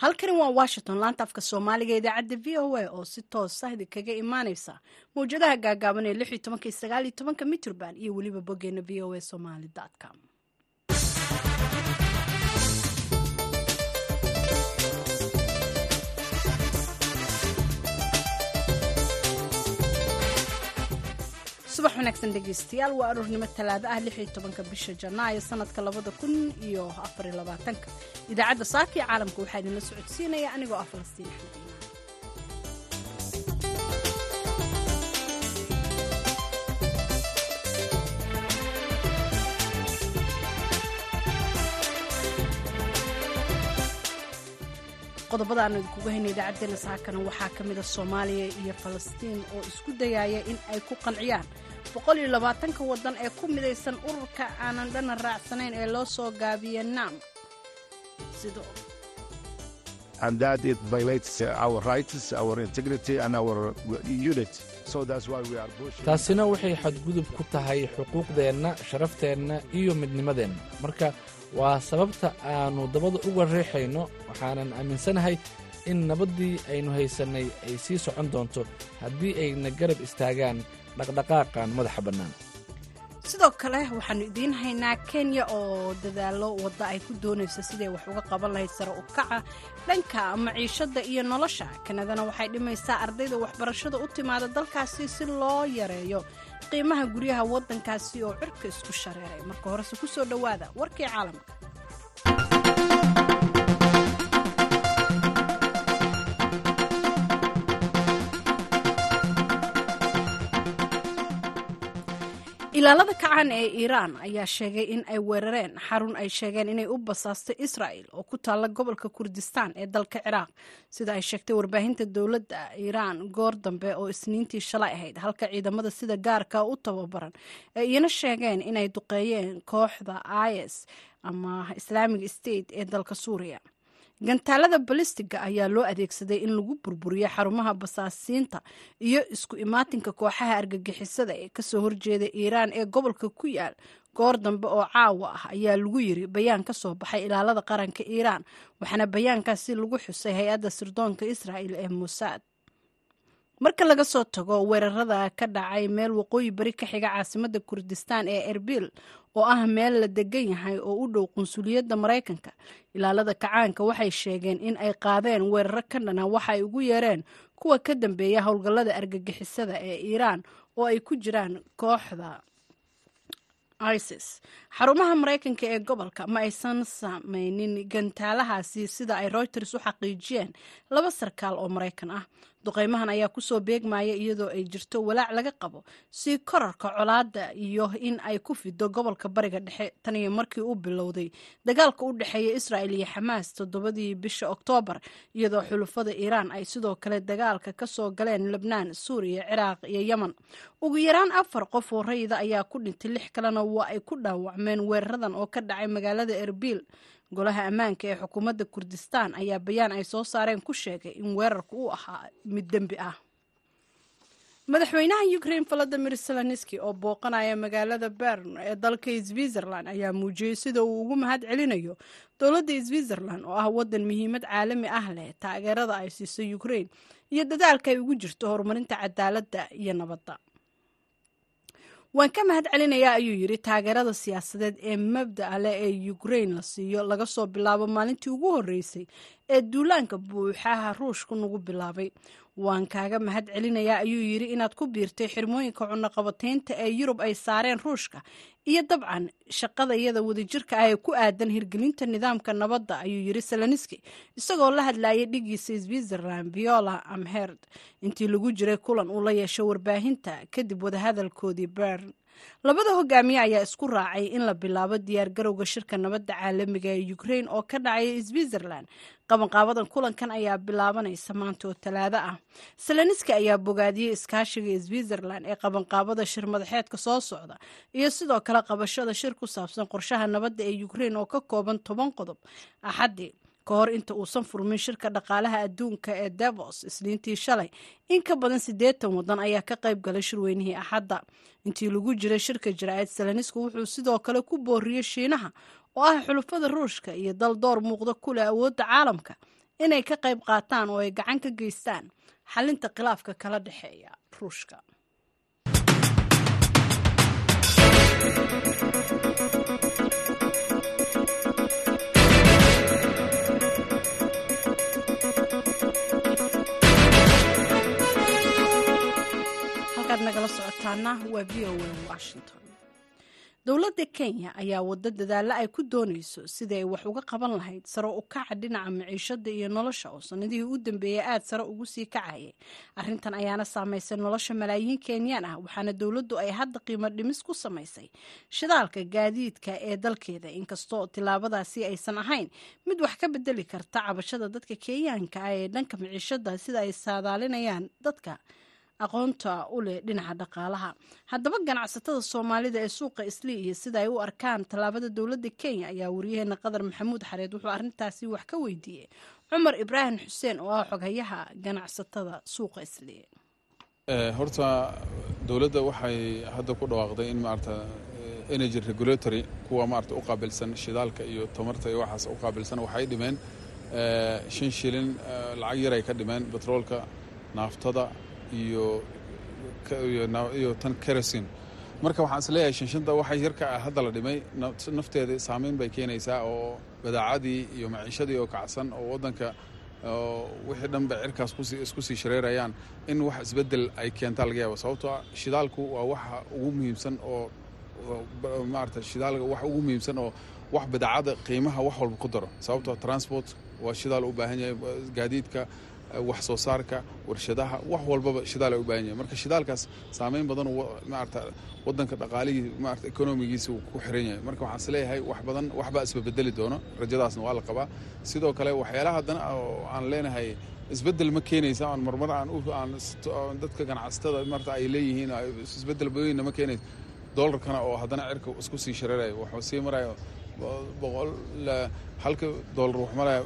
halkani waa washington laanta afka soomaaliga idaacadda v o a oo si toosa idinkaga imaaneysa. Mawjadaha gaagaaban ee mitrband iyo weliba boggeena v o a somali com subax wanaagsan dhegeystayaal waa aroornimo talaado ah lix bisha janaayo sanadka labada kun iyo afariyo labaatanka. Idaacadda saaka iyo caalamka waxaa idinla socodsiinaya anigoo ah falastiin axmed iimaan qodobada aanu idinkuga hayna idaacadeena saakana waxaa ka mida soomaaliya iyo falastiin oo isku dayaya in ay ku qanciyaan boqol iyo labaatanka waddan ee ku midaysan ururka aanan dhana raacsanayn ee loo soo gaabiya naam taasina waxay xadgudub ku tahay xuquuqdeenna sharafteenna iyo midnimadeenna marka waa sababta aannu dabada uga riixayno waxaanan aaminsanahay in nabaddii aynu haysannay ay sii socon doonto. Haddii ayna garab istaagaan dhaqdhaqaaqan madaxa bannaan. Sidoo kale waxaannu idiin haynaa kenya oo dadaallo wadda ay ku doonayso siday wax uga qaban lahayd sare u kaca dhanka maciishadda iyo nolosha. Kanadana waxay dhimaysaa ardayda waxbarashada u timaada dalkaasi si loo yareeyo qiimaha guryaha waddankaasi oo cirka isku shareeray. Marka horese ku soo dhowaada warkii caalamka ilaalada kacan ee iiraan ayaa sheegay in ay weerareen. Xarun ay sheegeen inay u basaastay israa'el oo ku taalla gobolka kurdistaan ee dalka ciraaq. Sida ay sheegtay warbaahinta dowladda iiraan goor dambe oo isniintii shalay ahayd halka ciidamada sida gaarka u tababaran ee iyana sheegeen inay duqeeyeen kooxda is ama islaamic state ee dalka suuriya gantaalada balistiga ayaa loo adeegsaday in lagu burburiyo xarumaha basaasiinta iyo isku imaatinka kooxaha argagixisada ee ka soo horjeeda iiraan ee gobolka ku yaal. Goor dambe oo caawa ah ayaa lagu yiri bayaan ka soo baxay ilaalada qaranka iiraan waxaana bayaankaasi lagu xusay hay'adda sirdoonka israa'el ee musaad marka laga soo tago weerarada ka dhacay meel waqooyi bari ka xiga caasimada kurdistaan ee erbil oo ah meel la degan yahay oo u dhow qunsuliyadda maraykanka ilaalada kacaanka waxay sheegeen in ay qaadeen weeraro ka dhana waxa ay ugu yeereen kuwa ka dambeeya howlgallada argagixisada ee iiraan oo ay ku jiraan kooxda isis. Xarumaha maraykanka ee gobolka ma aysan sameynin gantaalahaasi sida ay reuters u xaqiijiyeen laba sarkaal oo maraykan ah duqeymahan ayaa ku soo beegmaya iyadoo ay jirto walaac laga qabo. Sii korarka colaada iyo in ay ku fido gobolka bariga dhexe tan iyo markii uu bilowday dagaalka u dhexeeya israa'el iyo xamaas toddobadii bisha oktoobar iyadoo xulufada iiraan ay sidoo kale dagaalka ka soo galeen lebnaan suuriya ciraaq iyo yemen. Ugu yaraan afar qof oo rayida ayaa ku dhintay lix kalena waa ay ku dhaawacmeen weeraradan oo ka dhacay magaalada erbil golaha ammaanka ee xukuumadda kurdistaan ayaa bayaan ay soo saareen ku sheegay in weerarku uu ahaa mid dembi ah. Madaxweynaha ukrain valadimir zelenski oo booqanaya magaalada bern ee dalka switzerland ayaa muujiyey sida uu ugu mahad celinayo dowladda switzerland oo ah waddan muhiimad caalami ah leh taageerada ay siiso ukrain iyo dadaalka ay ugu jirto horumarinta cadaaladda iyo nabadda waan ka mahad celinayaa ayuu yidhi. Taageerada siyaasadeed ee mabda'a leh ee ukrain la siiyo laga soo bilaabo maalintii ugu horreysay ee duulaanka buuxaha ruushku nagu bilaabay waan kaaga mahad celinayaa ayuu yidhi inaad ku biirtay xirmooyinka cunaqabataynta ee yurub ay saareen ruushka iyo dabcan shaqadayada wadajirka ah ee ku aadan hirgelinta nidaamka nabadda ayuu yidhi seleniski isagoo la hadlayay dhigiisa switzerland viola amherd. Intii lagu jiray kulan uu la yeesho warbaahinta kadib wadahadalkoodii bern labada hogaamiye ayaa isku raacay in la bilaabo diyaargarowga shirka nabadda caalamiga ee ukrain oo ka dhacaya switzerland. Qabanqaabadan kulankan ayaa bilaabanaysa maanta oo talaado ah. Seleniski ayaa bogaadiyey iskaashiga switzerland ee qabanqaabada shir madaxeedka soo socda iyo sidoo kale qabashada shir ku saabsan qorshaha nabadda ee ukrain oo ka kooban toban qodob. Axaddii ka hor inta uusan furmin shirka dhaqaalaha adduunka ee davos isniintii shalay. In ka badan siddeetan waddan ayaa ka qayb galay shirweynihii axadda. Intii lagu jiray shirka jaraa'id selenisku wuxuu sidoo kale ku booriyey shiinaha oo ah xulufada ruushka iyo dal door muuqda ku leh awoodda caalamka inay ka qayb qaataan oo ay gacan ka geystaan? xalinta khilaafka kala dhexeeya ruushka halkaad nagala socotaana waa v o a washington. Dowladda kenya ayaa wado dadaalla ay ku doonayso sidii ay wax uga qaban lahayd sare u kaca dhinaca maciishada iyo nolosha oo sanadihii u dambeeyey aad sare ugu sii kacayay. Arrintan ayaana saamaysay nolosha malaayiin kenyaan ah waxaana dowladdu ay hadda qiimo dhimis ku samaysay shidaalka gaadiidka ee dalkeeda. Inkastoo tilaabadaasi aysan ahayn mid wax ka bedeli karta cabashada dadka kenyaanka ah ee dhanka maciishada sida ay saadaalinayaan dadka aqoonta u leh dhinaca dhaqaalaha. Haddaba ganacsatada soomaalida ee suuqa islii iyo sida ay u arkaan tallaabada dowladda kenya ayaa wariyaheena qadar maxamuud xareed wuxuu arrintaasi wax ka weydiiyey. Cumar ibraahim xuseen oo ah xoghayaha ganacsatada suuqa islii horta dowladda waxay hadda ku dhawaaqday in maarata energy regulatory kuwa maarata u qaabilsan shidaalka iyo tamarta iyo waxaas u qaabilsan waxay dhimeen shan shilin lacag yar ay ka dhimeen betroolka naaftada iyo tan kerosin marka waxaan is leeyahay shanshanta waxay yarka ah hadda la dhimay. Nafteeda saameyn bay keenaysaa oo badaacadii iyo maciishadii oo kacsan oo waddanka wixii dhan bay cirkaas isku sii shareerayaan in wax isbeddel ay keentaa laga yaaba sababtoo ah shidaalku waa waxa ugu muhiimsan oo maarata shidaalka wax ugu muhiimsan oo wax badaacada qiimaha wax walba ku daro. Sababtoo transport waa shidaal u baahan yahay gaadiidka wax soo saarka warshadaha wax walbaba shidaal ay u baahan yahay marka shidaalkaas saameyn badan maarata wadanka dhaqaalihii maarata ekonomigiisa uu ku xiran yahay. Marka waxaan is leeyahay wax badan waxbaa isbabedeli doono rajadaasna waa la qabaa. Sidoo kale waxyaalaha haddana oo aan leenahay isbeddel ma keenaysa aan marmar aan aan dadka ganacsatada maarata ay leeyihiin isbeddel weynna ma keenaysa. Doolarkana oo haddana cirka isku sii shareeraya wuxuu sii maraya boqol halka doolar wax maraya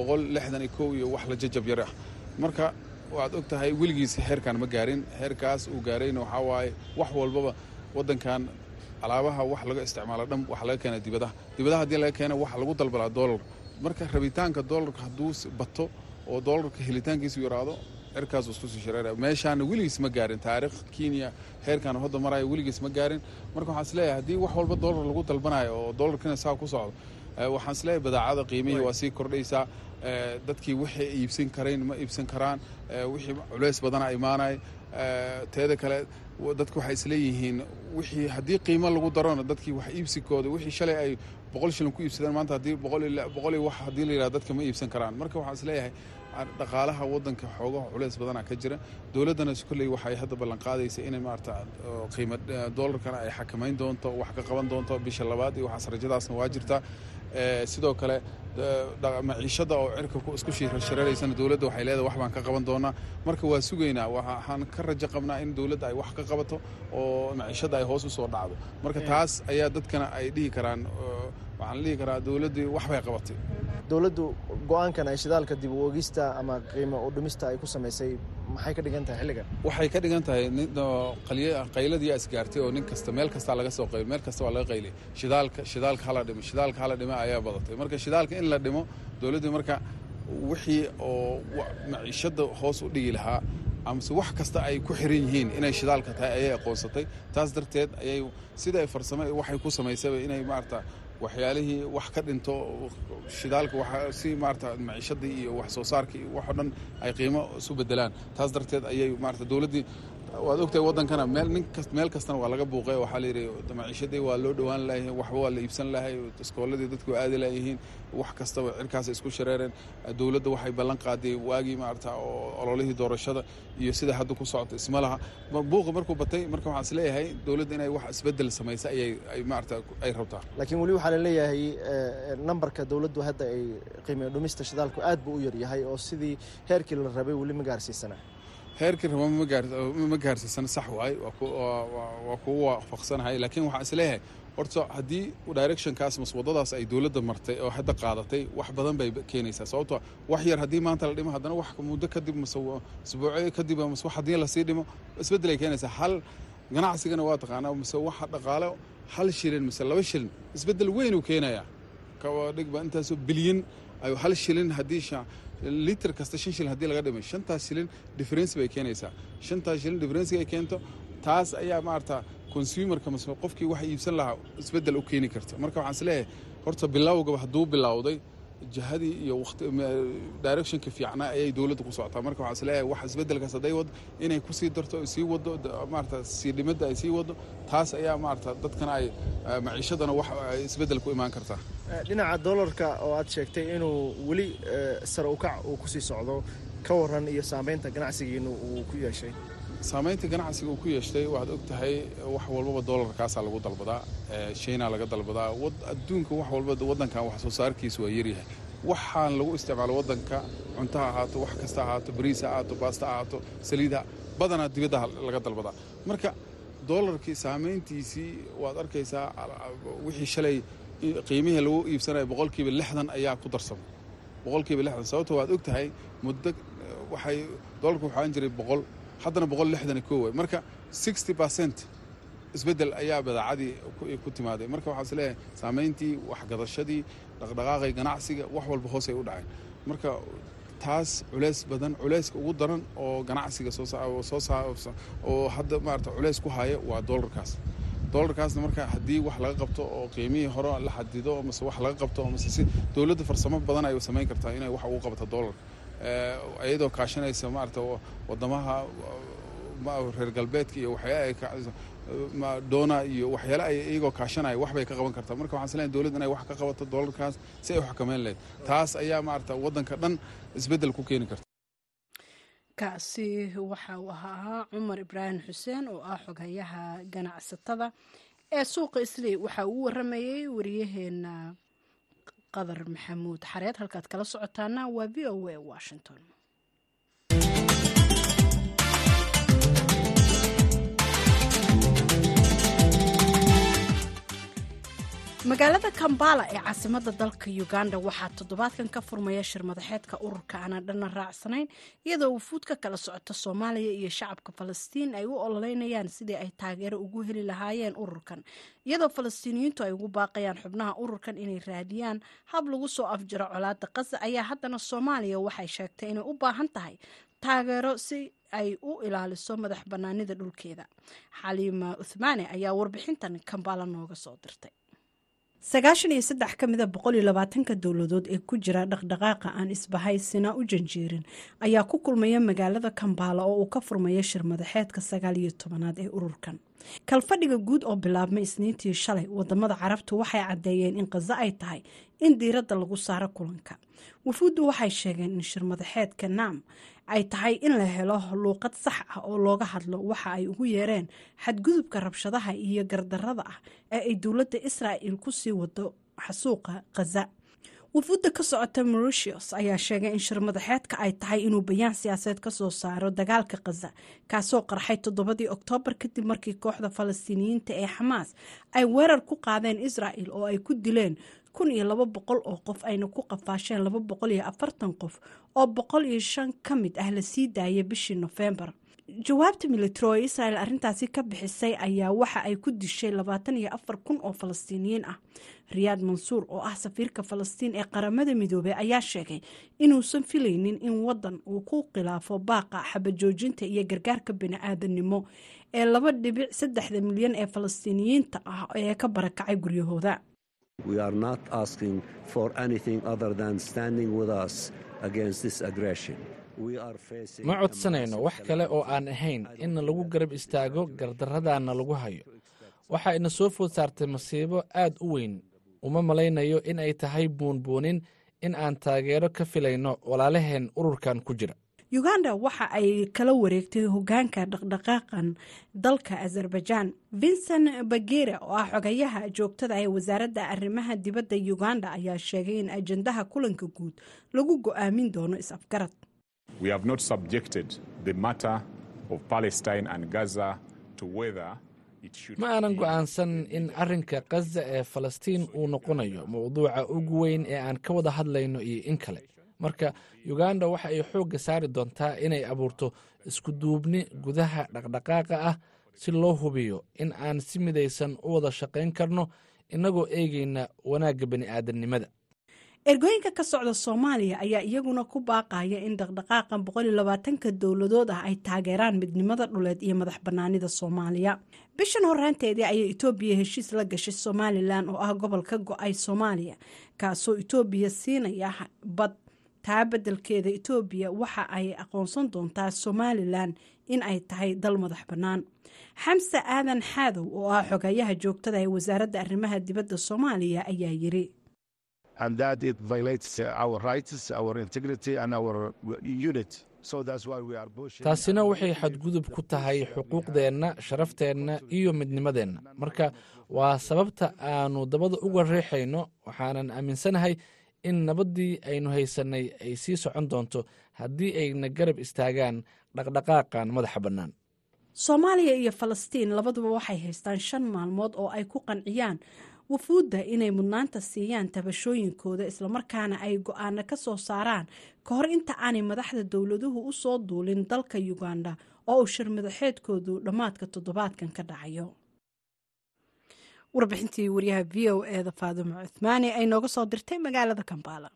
iyo wax la jajab yar ah. Marka waad og tahay weligiis heerkan ma gaarin. Heerkaas uu gaarayna waxaa waaye wax walbaba waddankan alaabaha wax laga isticmaalo dhan wax laga keena dibadaha. Dibadaha haddii laga keena wax lagu dalbalaa doolar marka rabitaanka doolarka hadduu bato oo doolarka helitaankiisu yaraado cirkaas isku sii shareeraya meeshaana weligiis ma gaarin. Taariikh kenya heerkan hadda maraya weligiis ma gaarin. Marka waxaan is leeyahay haddii wax walba doolar lagu dalbanayo oo doolarkina saa ku socdo waxaan is leeyahay badaacada qiimihii waa sii kordhaysaa. Dadkii waxay iibsan karayn ma iibsan karaan. Wixii culeys badana imaanay. Teeda kale dadku waxay isleeyihiin wixii haddii qiimo lagu darona dadkii wax iibsikooda wixii shalay ay boqol shilin ku iibsadeen maanta haddii boqol wax haddii la yidhahdo dadka ma iibsan karaan. Marka waxaan is leeyahay dhaqaalaha waddanka xoogaha culeys badana ka jira. Dowladdana kolley waxay hadda ballan qaadaysa inay maarata qiimo doolarkana ay xakamayn doonto wax ka qaban doonto bisha labaad iyo waxaas rajadaasna waa jirta. Sidoo kale maciishada oo cirka isku shareeraysana dowladda waxay leedahay wax baan ka qaban doonaa. Marka waa sugaynaa waxaan ka rajo qabnaa in dowladda ay wax ka qabato oo maciishada ay hoos u soo dhacdo. Marka taas ayaa dadkana ay dhihi karaan waxaan dhihi karaa dowladdii wax bay qabatay dowladdu go'aankan ay shidaalka dib u ogista ama qiimo u dhimista ay ku samaysay maxay ka dhigan tahay xilligan? Waxay ka dhigan tahay qayladii isgaartay oo nin kasta meel kastaa laga soo qayl meel kasta waa laga qayliyay shidaalka shidaalka hala dhimo shidaalka hala dhimo ayaa badatay. Marka shidaalka in la dhimo dowladdii marka wixii oo maciishada hoos u dhigi lahaa amase wax kasta ay ku xiran yihiin inay shidaalka tahay ayay aqoonsatay. Taas darteed ayay sida ay farsame waxay ku samaysaba inay maarata waxyaalihii wax ka dhinto shidaalka si maarata maciishadii iyo wax soo saarkii waxoo dhan ay qiimo isu bedelaan taas darteed ayay maarata dowladdii waad ogtahay waddankana meel nin kas meel kastana waa laga buuqay. Waxaa la yidhi maciishadii waa loo dhowaan lahay waxba waa la iibsan lahay iskooladii dadku aadi layihiin wax kastaba cirkaasay isku shareereen. Dowladda waxay ballan qaaday waagii maarata oo ololihii doorashada iyo sida hadda ku socota isma laha. Buuqi markuu batay marka waxaan is leeyahay dowladda inay wax isbeddel samaysa ayay ay maarata ay rabtaa. Laakiin weli waxaa la leeyahay nambarka dowladdu hadda ay qiimo dhumista shidaalku aad buu u yaryahay oo sidii heerkii la rabay weli ma gaarsiisana heerkii raba ma gaarsiisana sax waay waa kugu waafaqsanahay. Laakiin waxaan is leeyahay horta haddii directionkaas mas waddadaas ay dowladda martay oo hadda qaadatay wax badan bay keenaysaa. Sababto wax yar haddii maanta la dhimo haddana wax muddo kadib mase isbuucyo kadib mase wax haddii la sii dhimo isbeddel ay keenaysaa. Hal ganacsigana waa taqaanaa mase waxa dhaqaale hal shilin mase laba shilin isbeddel weyn uu keenayaa. Dhigba intaasoo bilyan hal shilin haddii litir kasta shan shilin haddii laga dhimay shantaas shilin difference bay keenaysaa. Shantaas shilin difference ay keento taas ayaa maarata consumerka mase qofkii wax iibsan lahaa isbeddel u keeni karta. Marka waxaan is leeyahay horta bilowgaba hadduu bilowday jihadii iyo directionka fiicnaa ayay dowladda ku socotaa. Marka waxaan is leeyahay wax isbeddelkaas hadday wado inay ku sii darto sii wado maarata sii dhimidda ay sii wado taas ayaa maarata dadkana ay maciishadana wax isbeddel ku imaan kartaa. Dhinaca dollarka oo aad sheegtay inuu weli sare ukac uu ku sii socdo ka waran iyo saamaynta ganacsigiinu uu ku yeeshay saamaynta ganacsiga uu ku yeeshtay waxaad og tahay wax walbaba doolarkaasaa lagu dalbadaa shiina laga dalbadaa. Adduunka wax walba waddankan wax soo saarkiisa waa yaryahay waxaan lagu isticmaalo waddanka cunto ha ahaato wax kasta ahaato bariis ha ahaato baasta ha ahaato saliidha badanaa dibadda laga dalbadaa. Marka doolarkii saamayntiisii waad arkaysaa wixii shalay qiimihii lagu iibsanaya boqolkiiba lixdan ayaa ku darsamay boqolkiiba lixdan sababto waad og tahay muddo waxay doolarku waxaan jiray boqol haddana boqol lixdan koo way. Marka sixty percent isbeddel ayaa badaacadii ku timaaday. Marka waxaa is leeyahay waxgadashadii dhaqdhaqaaqay ganacsiga wax walba hoos u dhaceen. Marka taas culeys badan culeyska ugu daran oo ganacsiga oo hadda maarata culeys ku haya waa doolarkaas doolarkaasna marka haddii wax laga qabto oo qiimihii hore la xadido mase wax laga qabto mase si dowladda farsamo badan ay samayn kartaa inay wax ugu qabato doolarka iyadoo kaashanaysa maarata wadamaha reer galbeedka iyo doona iyo waxyaale ay iyagoo kaashanaya wax bay ka qaban kartaa. Marka waxaan is leeyahay dowladda inay wax ka qabato doolarkaas si ay u xakameyn lahayd. Taas ayaa maarata waddanka dhan isbeddel ku keeni karta. Kaasi waxa uu ahaa cumar ibraahim xuseen oo ah xoghayaha ganacsatada ee suuqa isley waxa uu waramayey wariyaheena qadar maxamuud. Xareed halkaad kala socotaana waa v o a washington magaalada kambala ee caasimada dalka uganda waxaa toddobaadkan ka furmaya shir madaxeedka ururka aanan dhanna raacsanayn iyadoo wufuud ka kala socota soomaaliya iyo shacabka falastiin ay u ololeynayaan sidii ay taageero ugu heli lahaayeen ururkan iyadoo falastiiniyiintu ay ugu baaqayaan xubnaha ururkan inay raadiyaan. Hab lagu soo afjaro colaada qaza ayaa haddana soomaaliya waxay sheegtay inay u baahan tahay taageero si ay u ilaaliso madax bannaanida dhulkeeda. Xaliima uthmaane ayaa warbixintan kambala nooga soo dirtay sagaashan iyo saddex ka mida boqol iyo labaatanka dowladood ee ku jira dhaqdhaqaaqa aan isbahaysina u janjeerin ayaa ku kulmaya magaalada kambaala oo uu ka furmaya shir madaxeedka sagaal iyo tobanaad ee ururkan. Kalfadhiga guud oo bilaabmay isniintii shalay waddamada carabtu waxay caddeeyeen in qazo ay tahay in diiradda lagu saaro kulanka. Wufuuddu waxay sheegeen in shir madaxeedka naam ay tahay in la helo luuqad sax ah oo looga hadlo waxa ay ugu yeereen xadgudubka rabshadaha iyo gardarada ah ee ay dowladda israa'il ku sii wado xasuuqa khaza wufuudda ka socota mauritius ayaa sheegay in shir madaxeedka ay tahay inuu bayaan siyaasadeed ka soo saaro dagaalka khaza kaasoo qarxay toddobadii oktoobar kadib markii kooxda falastiiniyiinta ee xamaas ay weerar ku qaadeen israa'il oo ay ku dileen kun iyo laba boqol oo qof ayna ku qafaasheen laba boqol iyo afartan qof oo boqol iyo shan ka mid ah la sii daayay bishii nofembar jawaabta military oo israel arrintaasi ka bixisay ayaa waxa ay ku dishay labaatan iyo afar kun oo falastiiniyiin ah. Riyaad mansuur oo ah safiirka falastiin ee qaramada midoobey ayaa sheegay inuusan filaynin in wadan uu ku khilaafo baaqa xabajoojinta iyo gargaarka bani-aadanimo ee laba dhibic saddexda milyan ee falastiiniyiinta ah ee ka barakacay guryahooda We are not asking for anything other than standing with us against this aggression. ma codsanayno wax kale oo aan ahayn in lagu garab istaago gardarradaana lagu hayo. waxa ina soo food saartay masiibo aad u weyn. Uma malaynayo in ay tahay buunbuunin in aan taageero ka filayno walaalaheen ururkan ku jira uganda waxa ay kala wareegtay hogaanka dhaqdhaqaaqan dalka azerbaijan. Vincent bagera oo ah xogayaha joogtada ee wasaaradda arrimaha dibadda uganda ayaa sheegay in ajandaha kulanka guud lagu go'aamin doono is-afgarad. Ma aanan go'aansan in arrinka khaza ee falastiin uu noqonayo mowduuca ugu weyn ee aan ka wada hadlayno iyo in kale marka uganda waxa ay xoogga saari doontaa inay abuurto iskuduubni gudaha dhaqdhaqaaqa ah si loo hubiyo in aan si midaysan u wada shaqayn karno innagoo eegayna wanaagga bani'aadamnimada ergooyinka ka socda soomaaliya ayaa iyaguna ku baaqaya in dhaqdhaqaaqan boqoliyolabaatanka dowladood ah ay taageeraan midnimada dhuleed iyo madax banaanida soomaaliya. Bishan horaanteedii ayay etoobiya heshiis la gashay somalilan oo ah gobol ka go'ay soomaaliya kaasoo etoobiya siinaya bad taa beddelkeeda etoobiya waxa ay aqoonsan doontaa somalilan in ay tahay dal madax bannaan xamse aadan xaadow oo ah xogayaha joogtada ee wasaaradda arrimaha dibadda soomaaliya ayaa yiri taasina waxay xadgudub ku tahay xuquuqdeenna sharafteenna iyo midnimadeenna marka waa sababta aanu dabada uga riixayno waxaanan aaminsanahay in nabaddii aynu haysannay ay sii socon doonto haddii ayna garab istaagaan dhaqdhaqaaqan madaxa bannaan. Soomaaliya iyo falastiin labaduba waxay haystaan shan maalmood oo ay ku qanciyaan wafuudda inay mudnaanta siiyaan tabashooyinkooda islamarkaana ay go'aano ka soo saaraan ka hor inta aanay madaxda dowladuhu u soo duulin dalka uganda oo uu shir madaxeedkoodu dhammaadka toddobaadkan ka dhacayo warbixintii waryaha v o eeda faadumo cuthmaani ay nooga soo dirtay magaalada kambaala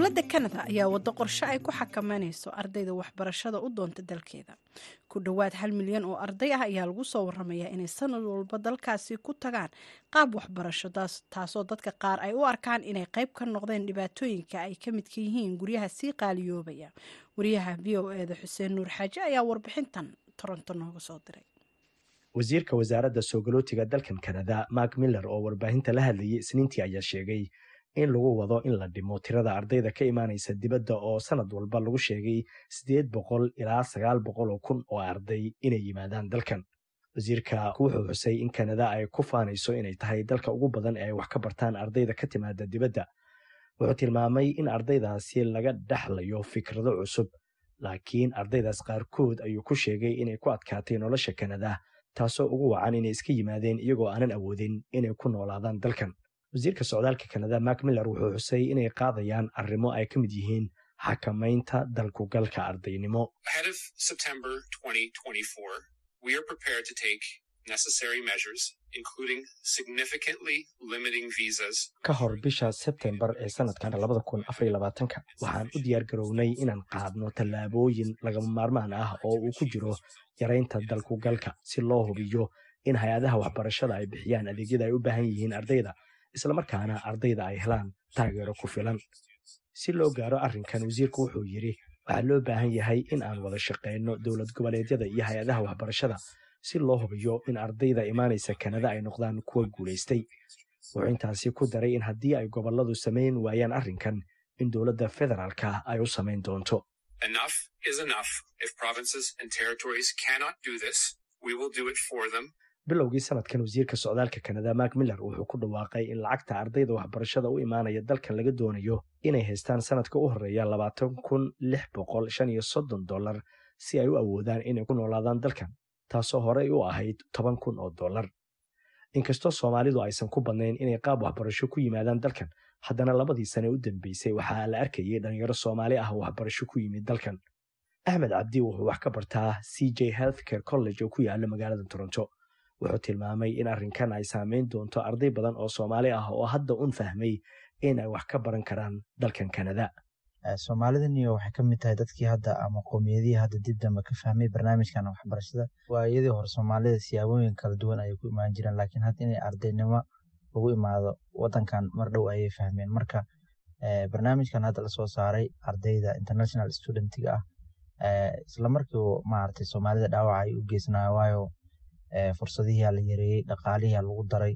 dowladda kanada ayaa waddo qorshe ay ku xakameynayso ardayda waxbarashada u doonta dalkeeda. Ku dhowaad hal milyan oo arday ah ayaa lagu soo waramayaa inay sanad walba dalkaasi ku tagaan qaab waxbarasho taasoo dadka qaar ay u arkaan inay qayb ka noqdeen dhibaatooyinka ay ka midka yihiin guryaha sii qaaliyoobaya. Wariyaha v o eda xuseen nuur xaaje ayaa warbixintan toronto nooga soo diray. Wasiirka wasaaradda soogolootiga dalkan kanada mark miller oo warbaahinta la hadlayay isniintii ayaa sheegay in lagu wado in la dhimo tirada ardayda ka imaanaysa dibadda oo sanad walba lagu sheegay siddeed boqol ilaa sagaal boqol oo kun oo arday inay yimaadaan dalkan. Wasiirka wuxuu xusay in kanada ay ku faanayso inay tahay dalka ugu badan ee ay wax ka bartaan ardayda ka timaada dibadda. Wuxuu tilmaamay in ardaydaasi laga dhexlayo fikrado cusub laakiin ardaydaas qaarkood ayuu ku sheegay inay ku adkaatay nolosha kanada taasoo ugu wacan inay iska yimaadeen iyagoo aanan awoodin inay ku noolaadaan dalkan wasiirka socdaalka kanada mark miller wuxuu xusay inay qaadayaan arrimo ay ka mid yihiin xakamaynta dalkugalka ardaynimo. Ka hor bisha sebtembar ee sanadkan labada kun afariyo labaatanka waxaan u diyaar garownay inaan qaadno tallaabooyin lagama maarmaan ah oo uu ku jiro yaraynta dalkugalka si loo hubiyo in hay'adaha waxbarashada ay bixiyaan adeegyada ay u baahan yihiin ardayda islamarkaana ardayda ay helaan taageero ku filan. Si loo gaaro arrinkan wasiirku wuxuu yidhi waxaa loo baahan yahay in aan wada shaqayno dowlad goboleedyada iyo hay'adaha waxbarashada si loo hubiyo in ardayda imaanaysa kanada ay noqdaan kuwa guulaystay wuxuu intaasi ku daray in haddii ay gobolladu samayn waayaan arrinkan in dowladda federaalka ay u samayn doonto bilowgii sanadkan wasiirka socdaalka kanada mark miller wuxuu ku dhawaaqay in lacagta ardayda waxbarashada u imaanaya dalkan laga doonayo inay haystaan sanadka u horreeya labaatan kun lix boqol shan iyo soddon dollar si ay u awoodaan inay ku noolaadaan dalkan taasoo horey u ahayd toban kun oo dollar. Inkastoo soomaalidu aysan ku badnayn inay qaab waxbarasho ku yimaadaan dalkan haddana labadii sane u dambeysay waxaa la arkayay dhalinyaro soomaali ah waxbarasho ku yimid dalkan. Axmed cabdi wuxuu wax ka bartaa c j healthcare college oo ku yaalla magaalada toronto wuxuu tilmaamay in arrinkan ay saameyn doonto arday badan oo soomaali ah oo hadda un fahmay in ay wax ka baran karaan dalkan kanada. Soomaalidaniyo waxay ka mid tahay dadkii hadda ama qoomiyadihii hadda dib dambe ka fahmay barnaamijkan waxbarashada waayadii hore soomaalida siyaabooyin kala duwan ayay ku imaan jireen laakiin hadda inay ardaynimo lagu imaado wadankan mar dhow ayay fahmeen. Marka barnaamijkan hadda la soo saaray ardayda international studentiga ah islamarkii maaragtay soomaalida dhaawac ay u geysnaayo waayo fursadihiia la yareeyey dhaqaalihiia lagu daray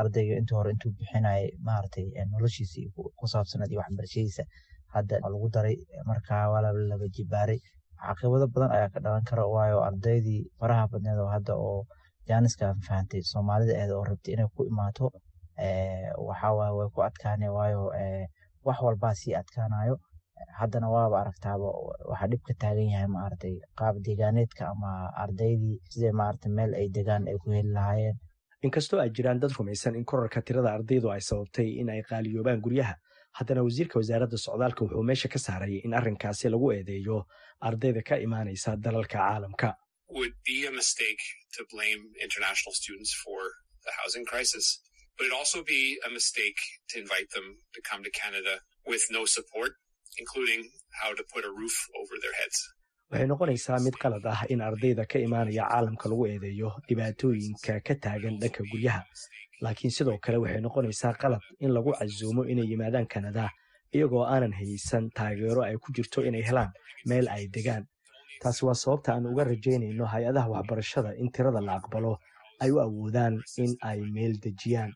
ardayga intii hore intuu bixinayay maaragtay noloshiisii ku saabsaneed iyo waxbarashadiisa hadda lagu daray. Markaa waa laba jibaaray caqibado badan ayaa ka dhalan kara waayo ardaydii faraha badneed oo hadda oo jaaniska fahantay soomaalida eeda oo rabtay inay ku imaato waxawaaye way ku adkaane waayo wax walbaa sii adkaanayo haddana waaba aragtaaba waxaa dhib ka taagan yahay maaragtay qaab deegaaneedka ama ardaydii sidee maaragtay meel ay degaan ay ku heli lahaayeen? Inkastoo ay jiraan dad rumaysan in korarka tirada ardaydu ay sababtay in ay qaaliyoobaan guryaha. Haddana wasiirka wasaaradda socdaalka wuxuu meesha ka saaray in arrinkaasi lagu eedeeyo ardayda ka imaanaysa dalalka caalamka waxay noqonaysaa mid qalad ah in ardayda ka imaanaya caalamka lagu eedeeyo dhibaatooyinka ka taagan dhanka guryaha. Laakiin sidoo kale waxay noqonaysaa qalad in lagu casuumo inay yimaadaan kanada iyagoo aanan haysan taageero ay ku jirto inay helaan meel ay degaan. Taasi waa sababta aan uga rajaynayno hay'adaha waxbarashada in tirada la aqbalo ay u awoodaan in ay meel dejiyaan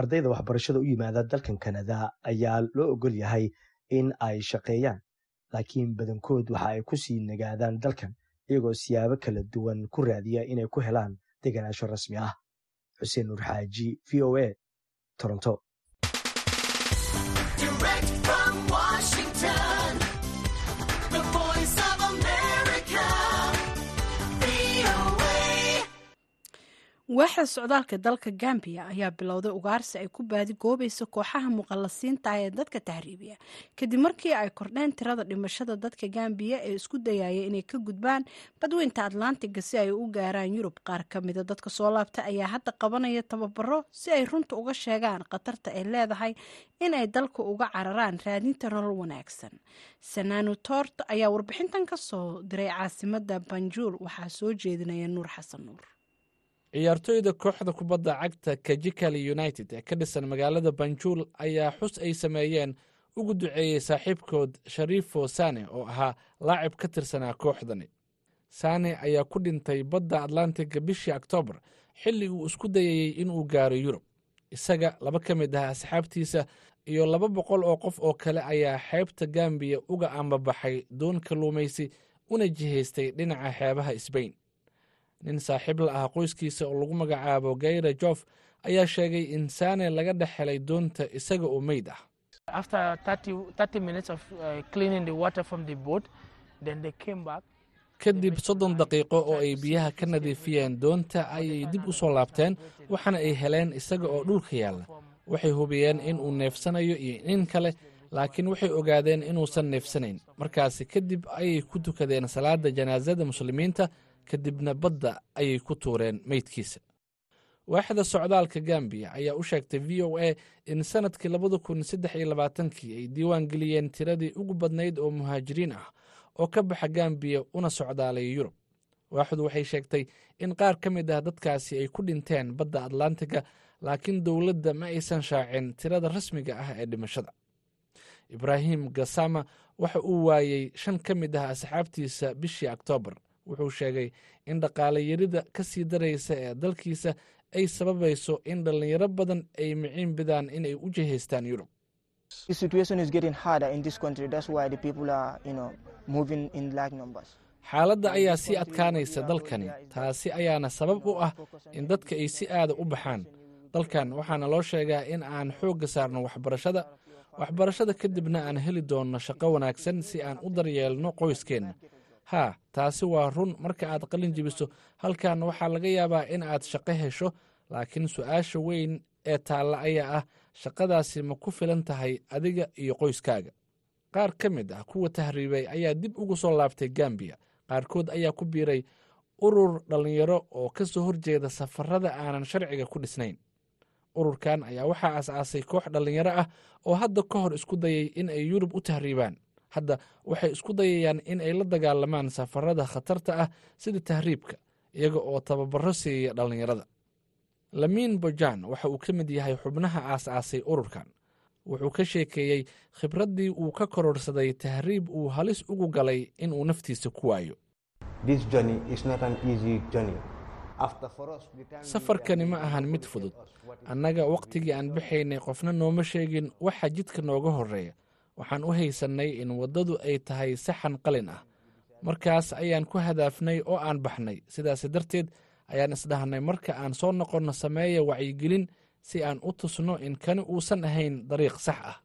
ardayda waxbarashada u yimaada dalkan kanada ayaa loo ogol yahay in ay shaqeeyaan laakiin badankood waxa ay ku sii nagaadaan dalkan iyagoo siyaabo kala duwan ku raadiya inay ku helaan deganaasho rasmi ah. Xuseen nuur xaaji v o a toronto waaxda socdaalka dalka gambiya ayaa bilowday ugaarsi ay ku baadigoobayso kooxaha muqallasiinta ee dadka tahriibiya. Kadib markii ay kordheen tirada dhimashada dadka gambiya ee isku dayaya inay ka gudbaan badweynta atlantiga si ay u gaaraan yurub qaar ka mida dadka soo laabta ayaa hadda qabanaya tababaro si ay runta uga sheegaan khatarta ay leedahay in ay dalka uga cararaan raadinta nolol wanaagsan. Sanaanu toort ayaa warbixintan ka soo diray caasimada banjuul waxaa soo jeedinaya nuur xasan nuur ciyaartooyda kooxda kubadda cagta kajikali united ee ka dhisan magaalada banjuul ayaa xus ay sameeyeen. Ugu duceeyey saaxiibkood shariifo sane oo ahaa laacib ka tirsanaa kooxdani. Sane ayaa ku dhintay badda atlantiga bishii oktoobar xilli uu isku dayayey inuu gaaro yurub. Isaga laba ka mid ah asxaabtiisa iyo laba boqol oo qof oo kale ayaa xeebta gambiya uga ambabaxay doon kalluumaysi una jihaystay dhinaca xeebaha sbain nin saaxiib la ah qoyskiisa oo lagu magacaabo gayra jof ayaa sheegay in saane laga dhex helay doonta isaga oo meyd ah. Kadib soddon daqiiqo oo ay biyaha ka nadiifiyeen doonta ayay dib u soo laabteen waxaana ay heleen isaga oo dhulka yaalla. waxay hubiyeen in uu neefsanayo iyo in kale laakiin waxay ogaadeen inuusan neefsanayn. Markaasi kadib ayay ku tukadeen salaada janaasada muslimiinta kadibna badda ayay ku tuureen meydkiisa waaxda socdaalka gambiya ayaa u sheegtay v o a in sannadkii labada kun saddex iyo labaatankii ay diiwaan geliyeen tiradii ugu badnayd oo muhaajiriin ah oo ka baxa gambiya una socdaalaya yurub. Waaxdu waxay sheegtay in qaar ka mid ah dadkaasi ay ku dhinteen badda atlantiga laakiin dowladda ma aysan shaacin tirada rasmiga ah ee dhimashada. Ibraahim gasama waxa uu waayey shan ka mid ah asxaabtiisa bishii oktoobar wuxuu sheegay in dhaqaale yarida ka sii daraysa ee dalkiisa ay sababayso in dhallinyaro badan ay miciin bidaan inay u jihaystaan yurub. Xaaladda ayaa sii adkaanaysa dalkani taasi ayaana sabab u ah in dadka ay si aada u baxaan. Dalkan waxaana loo sheegaa in aan xoogga saarno waxbarashada. Waxbarashada kadibna aan heli doonno shaqo wanaagsan si aan u daryeelno qoyskeenna haa taasi waa run marka aad qalin jebiso. Halkan waxaa laga yaabaa in aad shaqo hesho laakiin su'aasha weyn ee taalla ayaa ah shaqadaasi ma ku filan tahay adiga iyo qoyskaaga. Qaar ka mid ah kuwa tahriibay ayaa dib ugu soo laabtay gambiya qaarkood ayaa ku biiray urur dhallinyaro oo ka soo horjeeda safarada aanan sharciga ku dhisnayn. Ururkan ayaa waxaa aas-aasay koox dhallinyaro ah oo hadda ka hor isku dayay in ay yurub u tahriibaan hadda waxay isku dayayaan in ay la dagaalamaan safarada khatarta ah sida tahriibka iyaga oo tababaro siiya dhallinyarada. Lamiin bojan waxa uu ka mid yahay xubnaha aas-aasay ururkan. Wuxuu ka sheekeeyey khibraddii uu ka kororsaday tahriib uu halis ugu galay inuu naftiisa ku waayo. Safarkani ma ahan mid fudud. Annaga wakhtigii aan baxaynay qofna nooma sheegin waxa jidka nooga horreeya waxaan u haysannay in waddadu ay tahay saxan qalin ah. Markaas ayaan ku hadaafnay oo aan baxnay. Sidaas darteed ayaan isdhahnay marka aan soo noqonno sameeya wacyigelin si aan u tusno in kani uusan ahayn dariiq sax ah.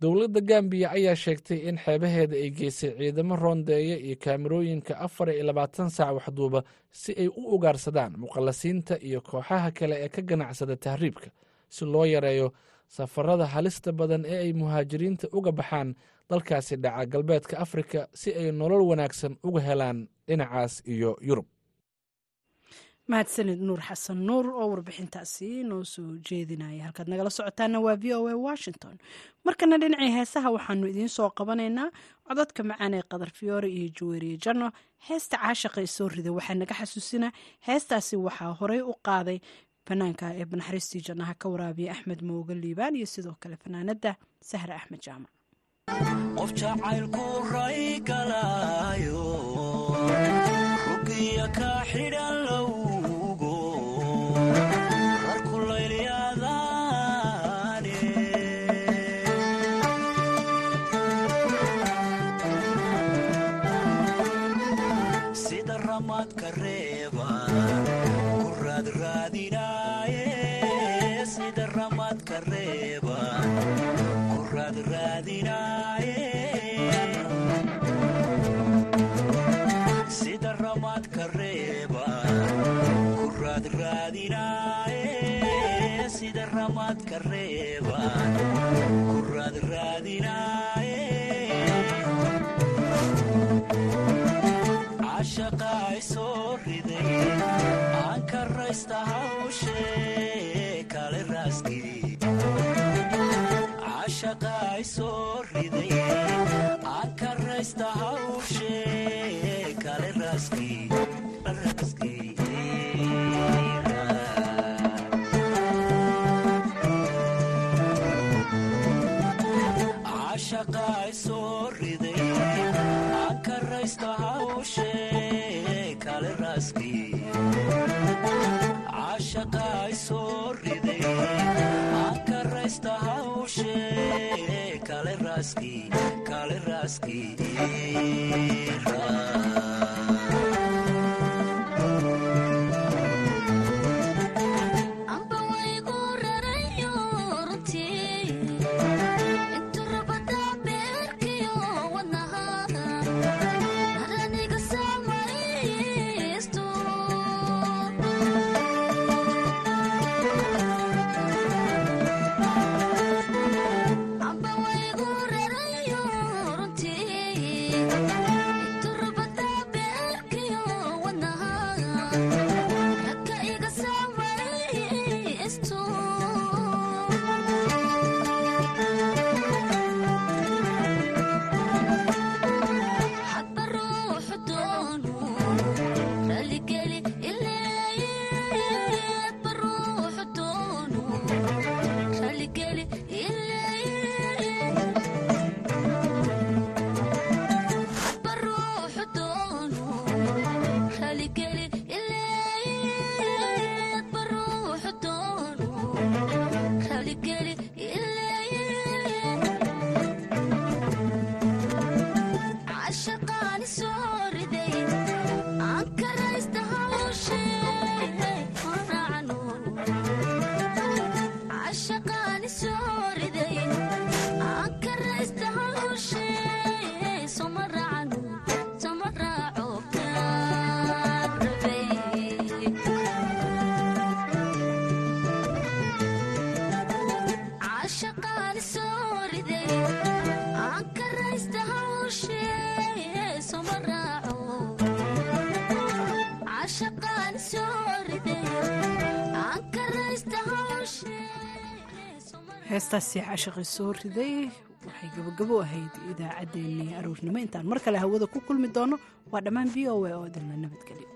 Dowladda gambiya ayaa sheegtay in xeebaheeda ay geysay ciidamo roondeeya iyo kaamirooyinka afar iyo labaatan saac waxduuba si ay u ugaarsadaan muqallasiinta iyo kooxaha kale ee ka ganacsada tahriibka. Si loo yareeyo safarada halista badan ee ay muhaajiriinta uga baxaan dalkaasi dhaca galbeedka afrika si ay nolol wanaagsan uga helaan dhinacaas iyo yurub. Mahadsanid nuur xasan nuur oo warbixintaasi noo soo jeedinaya. Halkaad nagala socotaana waa v o a washington. Markana dhinacii heesaha waxaanu idiin soo qabanaynaa codadka macaan ee qadar fiyoore iyo jaweeriye janno. Heesta caashaqa ee soo rida waxaa naga xasuusinaa heestaasi waxaa horey u qaaday fanaanka ee banaxariistii jannaha ka waraabiya axmed mooga liibaan iyo sidoo kale fanaanada sahre axmed jaamac qof jacaylku ray galaayo rugiya ka xidhan caafimaadka reeba kuraa heestaasi cashaqi soo riday. Waxay gabagabo ahayd idaacaddeenii aroornimo intaan mar kale hawada ku kulmi doono. Waa dhammaan v o a oo idinla nabadgelyo